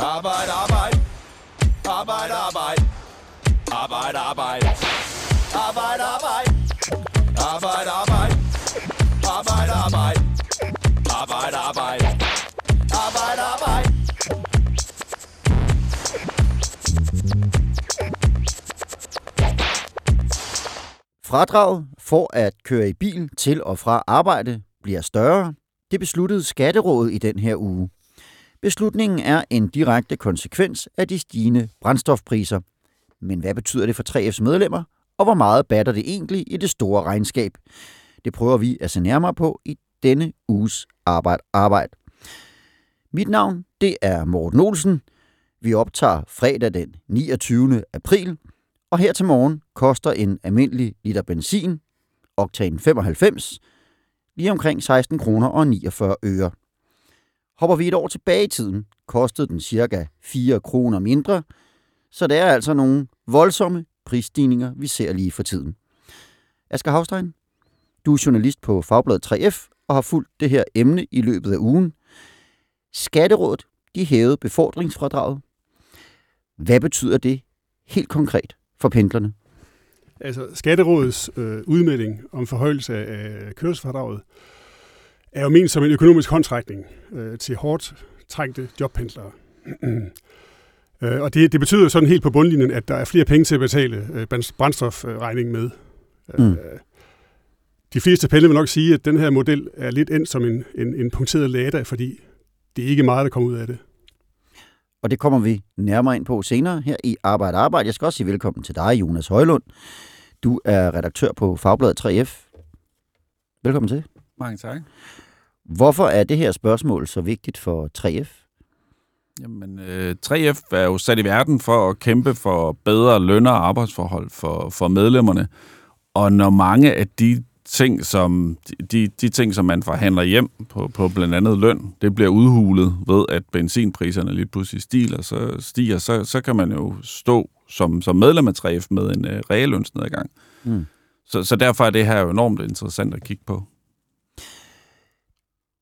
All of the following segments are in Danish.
Arbejde, arbejde. Arbejde, arbejde. Arbejde, arbejde. Arbejde, arbejde. Arbejde, arbejde. Arbejde, arbejde. Arbejde, arbejde. Arbejde, arbejde. Fradraget for at køre i bil til og fra arbejde bliver større. Det besluttede Skatterådet i den her uge. Beslutningen er en direkte konsekvens af de stigende brændstofpriser. Men hvad betyder det for 3F's medlemmer, og hvor meget batter det egentlig i det store regnskab? Det prøver vi at se nærmere på i denne uges arbejde. arbejde. Mit navn det er Morten Olsen. Vi optager fredag den 29. april, og her til morgen koster en almindelig liter benzin, oktan 95, lige omkring 16 kroner og 49 øre. Hopper vi et år tilbage i tiden, kostede den cirka 4 kroner mindre, så det er altså nogle voldsomme prisstigninger, vi ser lige for tiden. Asger Havstein, du er journalist på Fagbladet 3F og har fulgt det her emne i løbet af ugen. Skatterådet, de hævede befordringsfradraget. Hvad betyder det helt konkret for pendlerne? Altså, Skatterådets øh, udmelding om forhøjelse af kørselsfradraget er jo ment som en økonomisk håndtrækning øh, til hårdt trængte jobpendlere. øh, og det, det betyder sådan helt på bundlinjen, at der er flere penge til at betale øh, brændstofregningen med. Mm. Øh, de fleste pendlere vil nok sige, at den her model er lidt endt som en, en, en punkteret lada, fordi det er ikke meget, der kommer ud af det. Og det kommer vi nærmere ind på senere her i Arbejde Arbejde. Jeg skal også sige velkommen til dig, Jonas Højlund. Du er redaktør på Fagbladet 3F. Velkommen til. Mange tak. Hvorfor er det her spørgsmål så vigtigt for 3F? Jamen, øh, 3F er jo sat i verden for at kæmpe for bedre løn- og arbejdsforhold for, for medlemmerne. Og når mange af de ting, som, de, de ting, som man forhandler hjem på, på blandt andet løn, det bliver udhulet ved, at benzinpriserne lige pludselig stiger, så, stiger, så, så kan man jo stå som, som medlem af 3F med en øh, reallønsnedgang. Mm. Så, så derfor er det her jo enormt interessant at kigge på.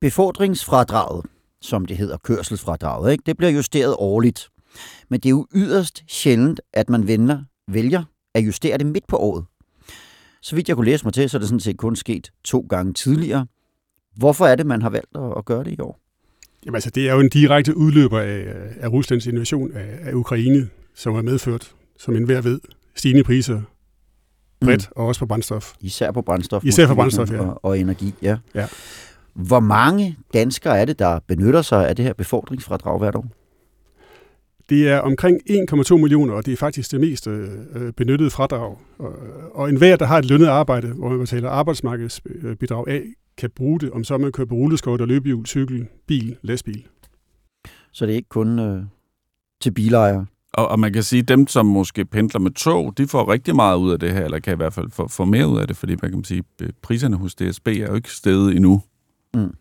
Befordringsfradraget, som det hedder, kørselsfradraget, ikke? det bliver justeret årligt. Men det er jo yderst sjældent, at man vender, vælger at justere det midt på året. Så vidt jeg kunne læse mig til, så er det sådan set kun sket to gange tidligere. Hvorfor er det, man har valgt at gøre det i år? Jamen altså, det er jo en direkte udløber af, af Ruslands invasion af, af Ukraine, som har medført, som enhver ved, stigende priser bredt, mm. og også på brændstof. Især på brændstof. Især på brændstof, ja. Og, og energi, ja. ja. Hvor mange danskere er det, der benytter sig af det her befordringsfradrag hvert år? Det er omkring 1,2 millioner, og det er faktisk det mest øh, benyttede fradrag. Og, og enhver, der har et lønnet arbejde, hvor man betaler arbejdsmarkedsbidrag af, kan bruge det, om så man kører på rulleskøjt og løbehjul, cykel, bil, lastbil. Så det er ikke kun øh, til bilejere? Og, og man kan sige, at dem, som måske pendler med tog, de får rigtig meget ud af det her, eller kan i hvert fald få, få mere ud af det, fordi man kan sige, at priserne hos DSB er jo ikke steget endnu. Mm.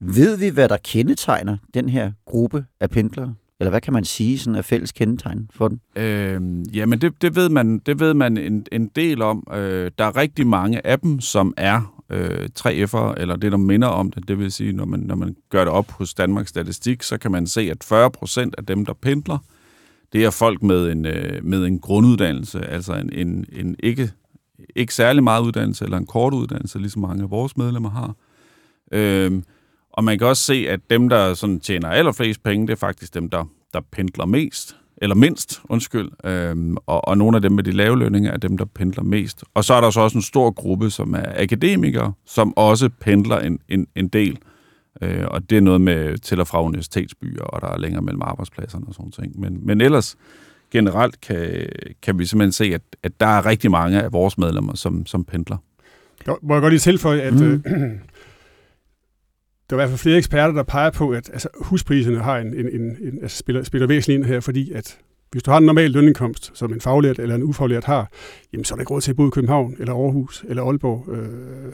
Ved vi, hvad der kendetegner den her gruppe af pendlere? Eller hvad kan man sige sådan er fælles kendetegn for den? Øhm, jamen, det, det, ved man, det ved man en, en del om. Øh, der er rigtig mange af dem, som er øh, 3F'ere, eller det, der minder om det. Det vil sige, når man, når man gør det op hos Danmarks Statistik, så kan man se, at 40 procent af dem, der pendler, det er folk med en, øh, med en grunduddannelse, altså en, en, en ikke, ikke særlig meget uddannelse, eller en kort uddannelse, ligesom mange af vores medlemmer har. Øhm, og man kan også se, at dem, der sådan tjener allerflest penge, det er faktisk dem, der, der pendler mest, eller mindst, undskyld. Øhm, og, og nogle af dem med de lave lønninger er dem, der pendler mest. Og så er der så også en stor gruppe, som er akademikere, som også pendler en, en, en del. Øh, og det er noget med til og fra universitetsbyer, og der er længere mellem arbejdspladserne og sådan ting. Men, men ellers generelt kan, kan vi simpelthen se, at, at der er rigtig mange af vores medlemmer, som, som pendler. Må jeg godt lige tilføje, at mm. øh, der er i hvert fald flere eksperter, der peger på, at altså, huspriserne har en, en, en, en, altså, spiller, spiller væsentligt ind her, fordi at hvis du har en normal lønindkomst, som en faglært eller en ufaglært har, jamen, så er der ikke råd til at bo i København, eller Aarhus, eller Aalborg, øh,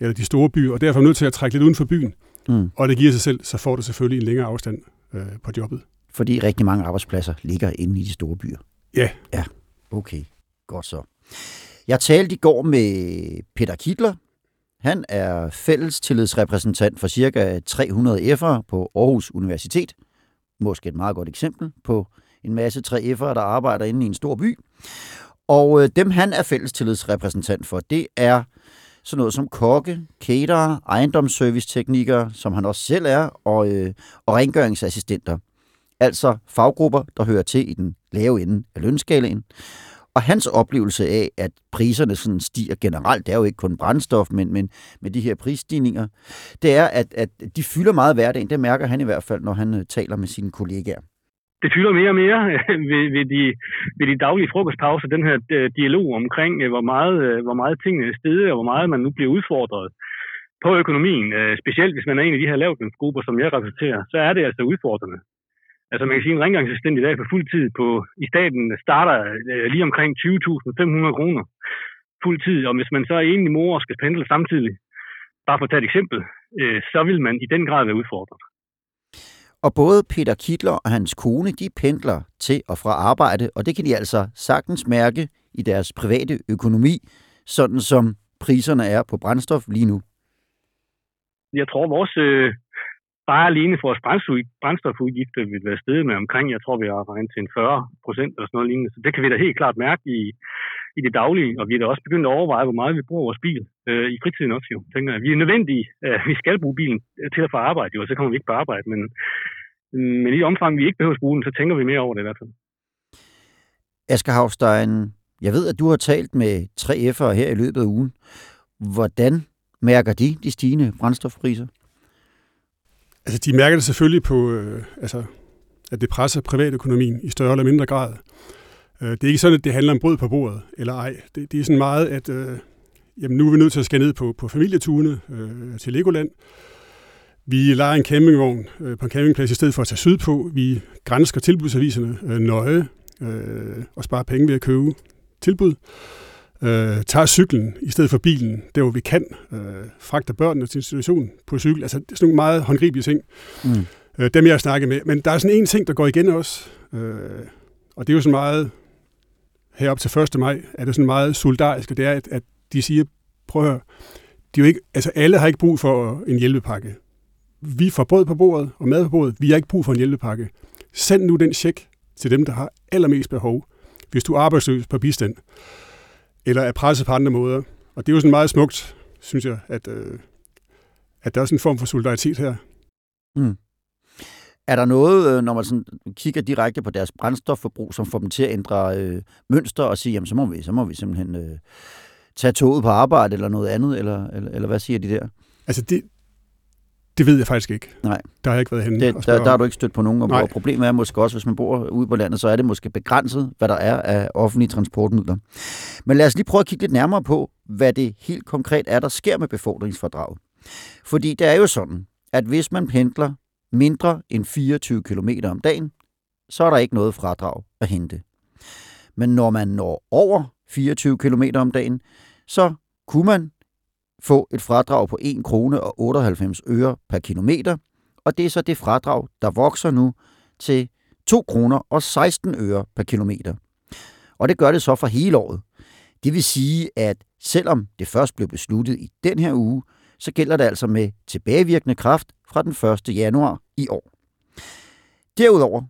eller de store byer, og derfor er nødt til at trække lidt uden for byen. Mm. Og det giver sig selv, så får du selvfølgelig en længere afstand øh, på jobbet. Fordi rigtig mange arbejdspladser ligger inde i de store byer. Ja. Ja, okay. Godt så. Jeg talte i går med Peter Kittler, han er fællestillidsrepræsentant for ca. 300 F'ere på Aarhus Universitet. måske et meget godt eksempel på en masse 3F'ere, der arbejder inde i en stor by. Og øh, dem han er fællestillidsrepræsentant for, det er sådan noget som kokke, caterer, ejendomsserviceteknikere, som han også selv er, og, øh, og rengøringsassistenter. Altså faggrupper, der hører til i den lave ende af lønskalaen. Og hans oplevelse af, at priserne sådan stiger generelt, det er jo ikke kun brændstof, men, men med de her prisstigninger, det er, at, at de fylder meget hverdagen. Det mærker han i hvert fald, når han øh, taler med sine kollegaer. Det fylder mere og mere ved, ved, de, ved de daglige frokostpauser, den her øh, dialog omkring, øh, hvor meget, hvor meget tingene er stedet, og hvor meget man nu bliver udfordret på økonomien. Specielt hvis man er en af de her lavtlønsgrupper, som jeg repræsenterer, så er det altså udfordrende. Altså man kan sige, at en rengøringsassistent i dag på fuld tid på, i staten starter øh, lige omkring 20.500 kroner fuld tid, og hvis man så er enlig mor og skal pendle samtidig, bare for at tage et eksempel, øh, så vil man i den grad være udfordret. Og både Peter Kittler og hans kone, de pendler til og fra arbejde, og det kan de altså sagtens mærke i deres private økonomi, sådan som priserne er på brændstof lige nu. Jeg tror, vores øh, bare alene for vores brændstofudgifter vil være steget med omkring, jeg tror, vi har regnet til en 40 procent eller sådan noget lignende. Så det kan vi da helt klart mærke i, i det daglige, og vi er da også begyndt at overveje, hvor meget vi bruger vores bil øh, i fritiden også. Jo. Tænker, jeg. vi er nødvendige, øh, vi skal bruge bilen til at få arbejde, jo, og så kommer vi ikke på arbejde. Men, men i omfang, vi ikke behøver at bruge den, så tænker vi mere over det i hvert fald. Asger Havstein, jeg ved, at du har talt med 3F'ere her i løbet af ugen. Hvordan mærker de de stigende brændstofpriser? Altså, de mærker det selvfølgelig på, øh, altså, at det presser privatøkonomien i større eller mindre grad. Øh, det er ikke sådan, at det handler om brød på bordet, eller ej. Det, det er sådan meget, at øh, jamen, nu er vi nødt til at skære ned på, på familieturene øh, til Legoland. Vi leger en campingvogn øh, på en campingplads i stedet for at tage sydpå. Vi grænsker tilbudsaviserne øh, nøje øh, og sparer penge ved at købe tilbud øh, tager cyklen i stedet for bilen, der hvor vi kan, øh, fragter børnene til institutionen på cykel. Altså, det er sådan nogle meget håndgribelige ting. Mm. Øh, dem jeg har snakket med. Men der er sådan en ting, der går igen også, øh, og det er jo sådan meget, herop til 1. maj, er det sådan meget solidarisk, og det er, at, at de siger, prøv at høre, de er jo ikke, altså alle har ikke brug for en hjælpepakke. Vi får brød på bordet og mad på bordet. Vi har ikke brug for en hjælpepakke. Send nu den check til dem, der har allermest behov. Hvis du er arbejdsløs på bistand, eller er presset på andre måder. Og det er jo sådan meget smukt, synes jeg, at, øh, at der er også en form for solidaritet her. Mm. Er der noget, øh, når man sådan kigger direkte på deres brændstofforbrug, som får dem til at ændre øh, mønster og sige, jamen så må vi, så må vi simpelthen øh, tage toget på arbejde eller noget andet, eller, eller, eller hvad siger de der? Altså det, det ved jeg faktisk ikke. Nej. Der har jeg ikke været henne. Det, der, der har du ikke stødt på nogen. Og problemet er måske også, hvis man bor ude på landet, så er det måske begrænset, hvad der er af offentlige transportmidler. Men lad os lige prøve at kigge lidt nærmere på, hvad det helt konkret er, der sker med befordringsfordraget. Fordi det er jo sådan, at hvis man pendler mindre end 24 km om dagen, så er der ikke noget fradrag at hente. Men når man når over 24 km om dagen, så kunne man få et fradrag på 1 krone og 98 øre per kilometer, og det er så det fradrag, der vokser nu til 2 kroner og 16 øre per kilometer. Og det gør det så for hele året. Det vil sige, at selvom det først blev besluttet i den her uge, så gælder det altså med tilbagevirkende kraft fra den 1. januar i år. Derudover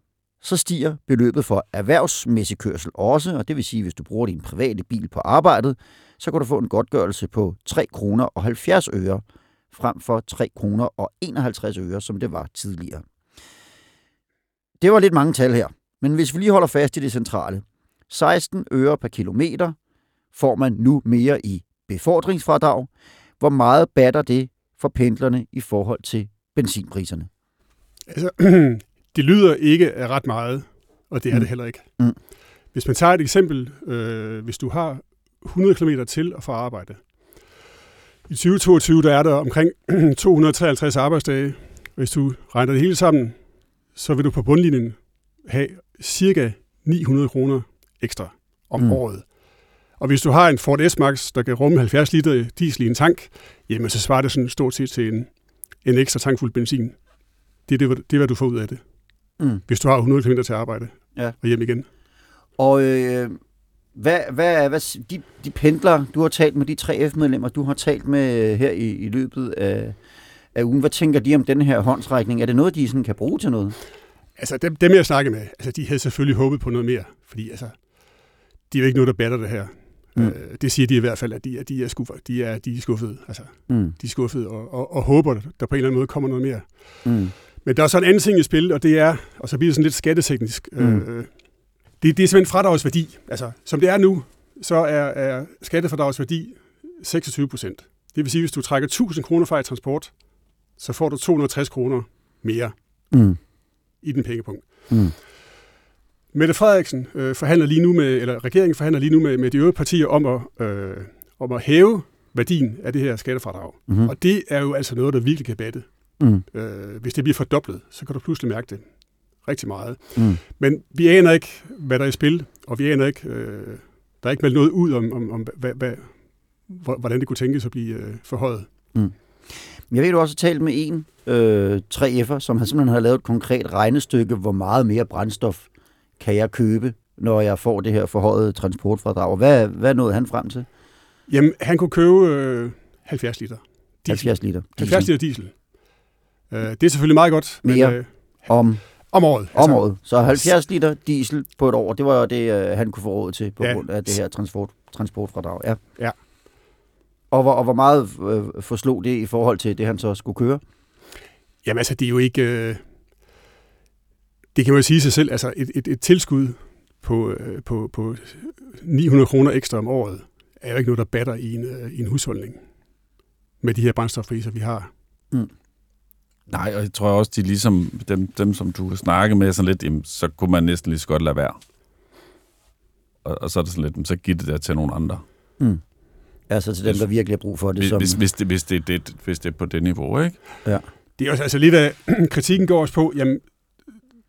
så stiger beløbet for erhvervsmæssig kørsel også, og det vil sige, at hvis du bruger din private bil på arbejdet, så kan du få en godtgørelse på 3 kroner og 70 øre, frem for 3 kroner og 51 øre, som det var tidligere. Det var lidt mange tal her, men hvis vi lige holder fast i det centrale. 16 øre per kilometer får man nu mere i befordringsfradrag. Hvor meget batter det for pendlerne i forhold til benzinpriserne? Altså, det lyder ikke ret meget, og det er mm. det heller ikke. Mm. Hvis man tager et eksempel, øh, hvis du har 100 km til og fra arbejde. I 2022 der er der omkring 253 arbejdsdage. Hvis du regner det hele sammen, så vil du på bundlinjen have cirka 900 kroner ekstra om mm. året. Og hvis du har en Ford S-Max, der kan rumme 70 liter diesel i en tank, jamen så svarer det sådan stort set til en, en ekstra tankfuld benzin. Det er det, det, er, hvad du får ud af det. Mm. Hvis du har 100 km til arbejde ja. og hjem igen. Og øh, hvad, hvad, hvad, de, de pendler, du har talt med de tre F-medlemmer, du har talt med her i, i løbet af, af ugen. Hvad tænker de om den her håndsrækning? Er det noget, de sådan kan bruge til noget? Altså, dem, dem jeg snakkede med, altså, de havde selvfølgelig håbet på noget mere, fordi altså, det er jo ikke noget, der batter det her. Mm. Øh, det siger de i hvert fald, at de, at de er skuffet. De er, de er skuffede. Altså, Mm. de er skuffede og, og, og håber, der på en eller anden måde kommer noget mere. Mm. Men der er så en anden ting i spil, og det er, og så bliver det sådan lidt skatteteknisk. Mm. Øh, det, det er simpelthen fradragsværdi. Altså, som det er nu, så er, er skattefradragsværdi 26 procent. Det vil sige, hvis du trækker 1000 kroner fra i transport, så får du 260 kroner mere Mm. i den pengepunkt. Mm. Mette Frederiksen øh, forhandler lige nu med, eller regeringen forhandler lige nu med, med de øvrige partier om at, øh, om at hæve værdien af det her skattefradrag. Mm. Og det er jo altså noget, der virkelig kan batte. Mm. Øh, hvis det bliver fordoblet, så kan du pludselig mærke det rigtig meget. Mm. Men vi aner ikke, hvad der er i spil, og vi aner ikke, øh, der er ikke meldt noget ud om, om, om hvad, hvad, hvor- hvordan det kunne tænkes at blive øh, forhøjet. Jeg ved, du også har talt med en øh, 3F'er, som har simpelthen har lavet et konkret regnestykke, hvor meget mere brændstof kan jeg købe, når jeg får det her forhøjet transportfradrag. Hvad, hvad nåede han frem til? Jamen, han kunne købe øh, 70 liter. Diesel. 70 liter. 70 liter diesel. Øh, det er selvfølgelig meget godt, men Mere. øh, Om, om året. om året. Så 70 liter diesel på et år, det var jo det, øh, han kunne få råd til på Ja. grund af det her transport, transportfradrag. Ja. Ja. Og hvor, og hvor meget øh, forslog det i forhold til det, han så skulle køre? Jamen altså, det er jo ikke... Øh, det kan man jo sige sig selv. Altså, et, et, et tilskud på, øh, på, på 900 kroner ekstra om året er jo ikke noget, der batter i en, øh, i en husholdning med de her brændstofpriser, vi har. Nej, og jeg tror også, de ligesom dem, dem som du har snakket med, sådan lidt, jamen, så kunne man næsten lige så godt lade være. Og, og så er det sådan lidt, jamen, så giv det der til nogle andre. Mm. Altså til dem, der virkelig har brug for det. Hvis, Som, hvis, hvis, det, hvis, det, det, hvis det er på det niveau, ikke? Det er også altså lidt af kritikken går også på, jamen,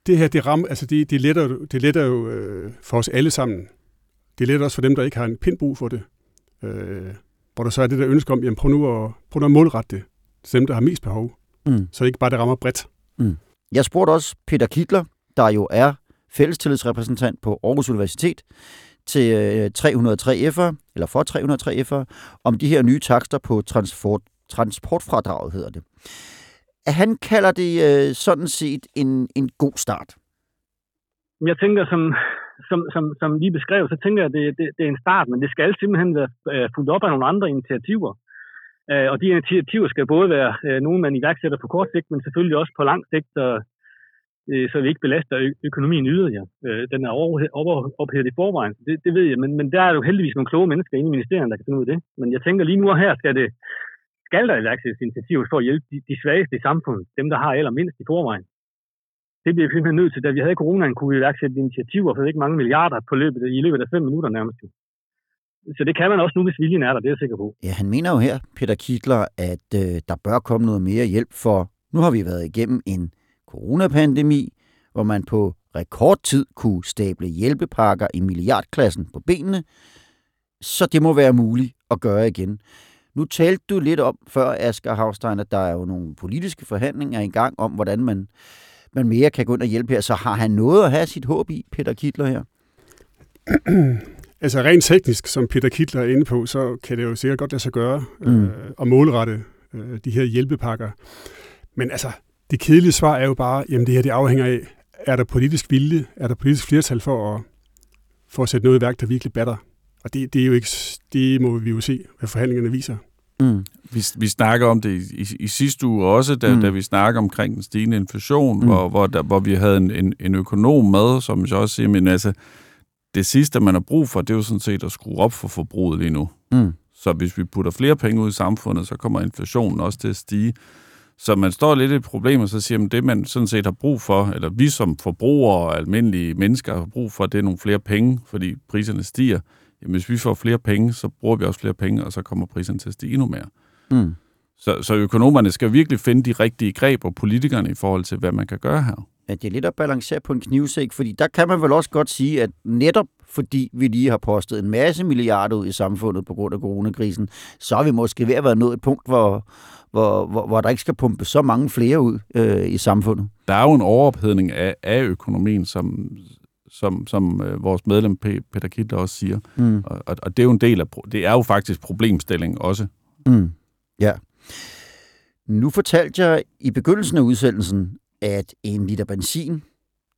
det her, det, ram, altså det, det letter, jo- det letter jo øh, for os alle sammen. Det letter også for dem, der ikke har en pind brug for det. Øh, hvor der så er det der ønske om, jamen prøv nu at, prøv nu at målrette det til dem, der har mest behov. Mm. Så det ikke bare det rammer bredt. Jeg spurgte også Peter Kittler, der jo er fællestillidsrepræsentant på Aarhus Universitet, til øh, 303 F'er, eller for 303 F'er, om de her nye takster på transport, transportfradraget, hedder det. Han kalder det øh, sådan set en, en god start. Jeg tænker, som, som, som, som lige beskrev, så tænker jeg, at det, det, det er en start, men det skal simpelthen være øh, fuldt op af nogle andre initiativer. Øh, Og de initiativer skal både være øh, nogle, man iværksætter på kort sigt, men selvfølgelig også på lang sigt, så, øh, vi ikke belaster økonomien yderligere. Øh, den er over- i forvejen, det, det ved jeg, men, men der er jo heldigvis nogle kloge mennesker inde i ministeriet, der kan finde ud af det. Men jeg tænker lige nu og her skal det skal der iværksættes initiativer for at hjælpe de, de svageste i samfundet, dem der har allermindst i forvejen det bliver vi simpelthen nødt til. Da vi havde coronaen, kunne vi iværksætte initiativer for ikke mange milliarder på løbet, i løbet af fem minutter nærmest. jo. Så det kan man også nu, hvis viljen er der, det er jeg sikker på. Ja, han mener jo her, Peter Kittler, at øh, der bør komme noget mere hjælp, for nu har vi været igennem en coronapandemi, hvor man på rekordtid kunne stable hjælpepakker i milliardklassen på benene, så det må være muligt at gøre igen. Nu talte du lidt om før, Asger Havstein, at der er jo nogle politiske forhandlinger i gang om, hvordan man, man mere kan gå ind og hjælpe her. Så har han noget at have sit håb i, Peter Kittler her? Altså rent teknisk, som Peter Kittler er inde på, så kan det jo sikkert godt lade sig gøre Mm. øh, at målrette øh, de her hjælpepakker. Men altså, det kedelige svar er jo bare, jamen det her det afhænger af, er der politisk vilje, er der politisk flertal for at, for at sætte noget i værk, der virkelig batter. Og det, det er jo ikke, det må vi jo se, hvad forhandlingerne viser. Mm. Vi, vi snakker om det i, i, i sidste uge også, da, Mm. da vi snakker omkring den stigende inflation, Mm. mm. hvor, hvor, der, hvor vi havde en, en, en økonom med, som så også siger, men altså, det sidste, man har brug for, det er jo sådan set at skrue op for forbruget lige nu. Mm. Så hvis vi putter flere penge ud i samfundet, så kommer inflationen også til at stige. Så man står lidt i et problem, og så siger man, det man sådan set har brug for, eller vi som forbrugere og almindelige mennesker har brug for, det er nogle flere penge, fordi priserne stiger. Jamen, hvis vi får flere penge, så bruger vi også flere penge, og så kommer priserne til at stige endnu mere. Mm. Så, så økonomerne skal virkelig finde de rigtige greb, og politikerne i forhold til, hvad man kan gøre her. Ja, det er lidt at balancere på en knivsæk, fordi der kan man vel også godt sige, at netop fordi vi lige har postet en masse milliarder ud i samfundet på grund af coronakrisen, så er vi måske ved at være nået et punkt, hvor, hvor, hvor, hvor der ikke skal pumpe så mange flere ud øh, i samfundet. Der er jo en overophedning af, af økonomien, som, som, som øh, vores medlem Peter Kittler også siger. Mm. Og, og, og det er jo en del af, det er jo faktisk problemstilling også. Mm. Ja. Nu fortalte jeg i begyndelsen af udsendelsen, at en liter benzin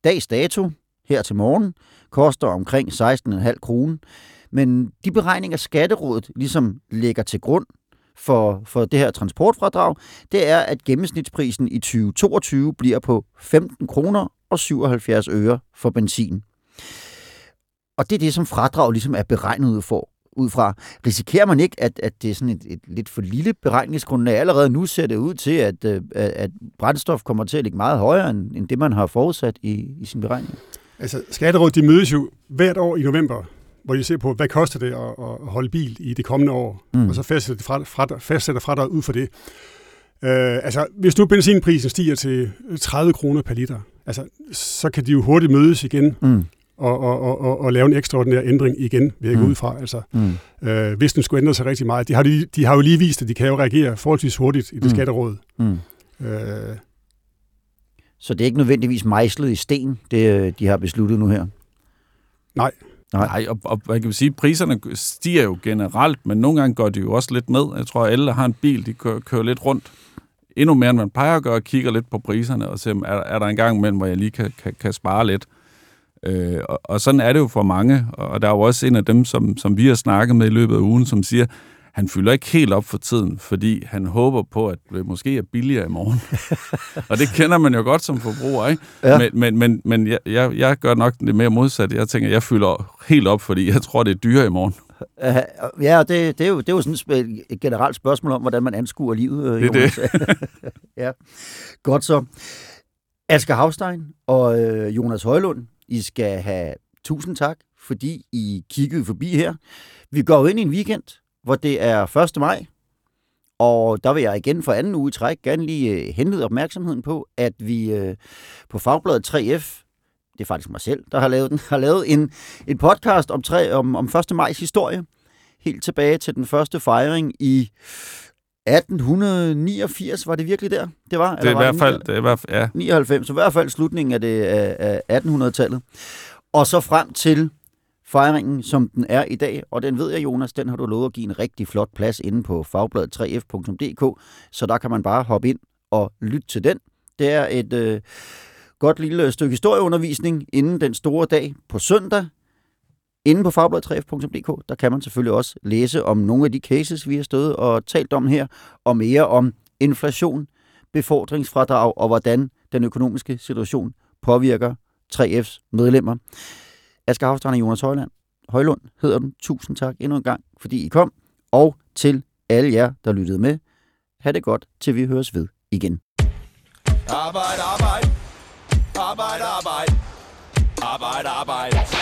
dags dato, her til morgen, koster omkring 16,5 kroner. Men de beregninger, skatterådet ligesom lægger til grund for, for det her transportfradrag, det er, at gennemsnitsprisen i 2022 bliver på 15 kroner og 77 øre for benzin. Og det er det, som fradrag ligesom er beregnet ud for ud fra. Risikerer man ikke, at, at det er sådan et, et lidt for lille beregningsgrundlag? Allerede nu ser det ud til, at, at, at brændstof kommer til at ligge meget højere, end, end det, man har forudsat i, i sin beregning. Altså, Skatterådet de mødes jo hvert år i november, hvor de ser på, hvad koster det at, at holde bil i det kommende år, mm. og så fastsætter fradrag, fra, fastsætter fradrag ud for det. Øh, altså, hvis nu benzinprisen stiger til 30 kroner per liter, altså, så kan de jo hurtigt mødes igen mm og, og, og, og lave en ekstraordinær ændring igen, vil jeg gå mm. ud fra. Altså, mm. øh, hvis den skulle ændre sig rigtig meget. De har, de, de har jo lige vist, at de kan jo reagere forholdsvis hurtigt i det mm. skatteråd. Mm. Øh, så det er ikke nødvendigvis mejslet i sten, det de har besluttet nu her? Nej. Nej, Nej og, og hvad kan vi sige, priserne stiger jo generelt, men nogle gange går de jo også lidt ned. Jeg tror, at alle, der har en bil, de kører, kører lidt rundt. Endnu mere, end man plejer at gøre, kigger lidt på priserne og ser, er, er der en gang imellem, hvor jeg lige kan, kan, kan spare lidt. Øh, og, og sådan er det jo for mange, og der er jo også en af dem, som, som vi har snakket med i løbet af ugen, som siger, han fylder ikke helt op for tiden, fordi han håber på, at det måske er billigere i morgen. og det kender man jo godt som forbruger, ikke? Ja. Men, men, men, men jeg, jeg, jeg gør nok det mere modsat. Jeg tænker, jeg fylder helt op, fordi jeg tror, det er dyrere i morgen. Ja, det, det, er jo, det er jo sådan et generelt spørgsmål om, hvordan man anskuer livet. Øh, det er det. ja. Godt så. Asger Havstein og øh, Jonas Højlund, i skal have tusind tak, fordi I kiggede forbi her. Vi går ind i en weekend, hvor det er 1. maj, og der vil jeg igen for anden uge træk gerne lige øh, henlede opmærksomheden på, at vi øh, på Fagbladet 3F, det er faktisk mig selv, der har lavet den, har lavet en, en podcast om, 3, om, om 1. majs historie, helt tilbage til den første fejring i 1889, var det virkelig der, det var? Det er i hvert fald, det er i hvert fald, ja. 99, så i hvert fald slutningen af, det, af 1800-tallet. Og så frem til fejringen, som den er i dag, og den ved jeg, Jonas, den har du lovet at give en rigtig flot plads inde på fagbladet3f.dk, så der kan man bare hoppe ind og lytte til den. Det er et øh, godt lille stykke historieundervisning inden den store dag på søndag, Inden på fagbladet3f.dk, der kan man selvfølgelig også læse om nogle af de cases, vi har stået og talt om her, og mere om inflation, befordringsfradrag og hvordan den økonomiske situation påvirker 3F's medlemmer. Asger Havstrand og Jonas Højland. Højlund hedder den. Tusind tak endnu en gang, fordi I kom. Og til alle jer, der lyttede med. Ha' det godt, til vi høres ved igen. Arbejde, arbejde. Arbejde, arbejde.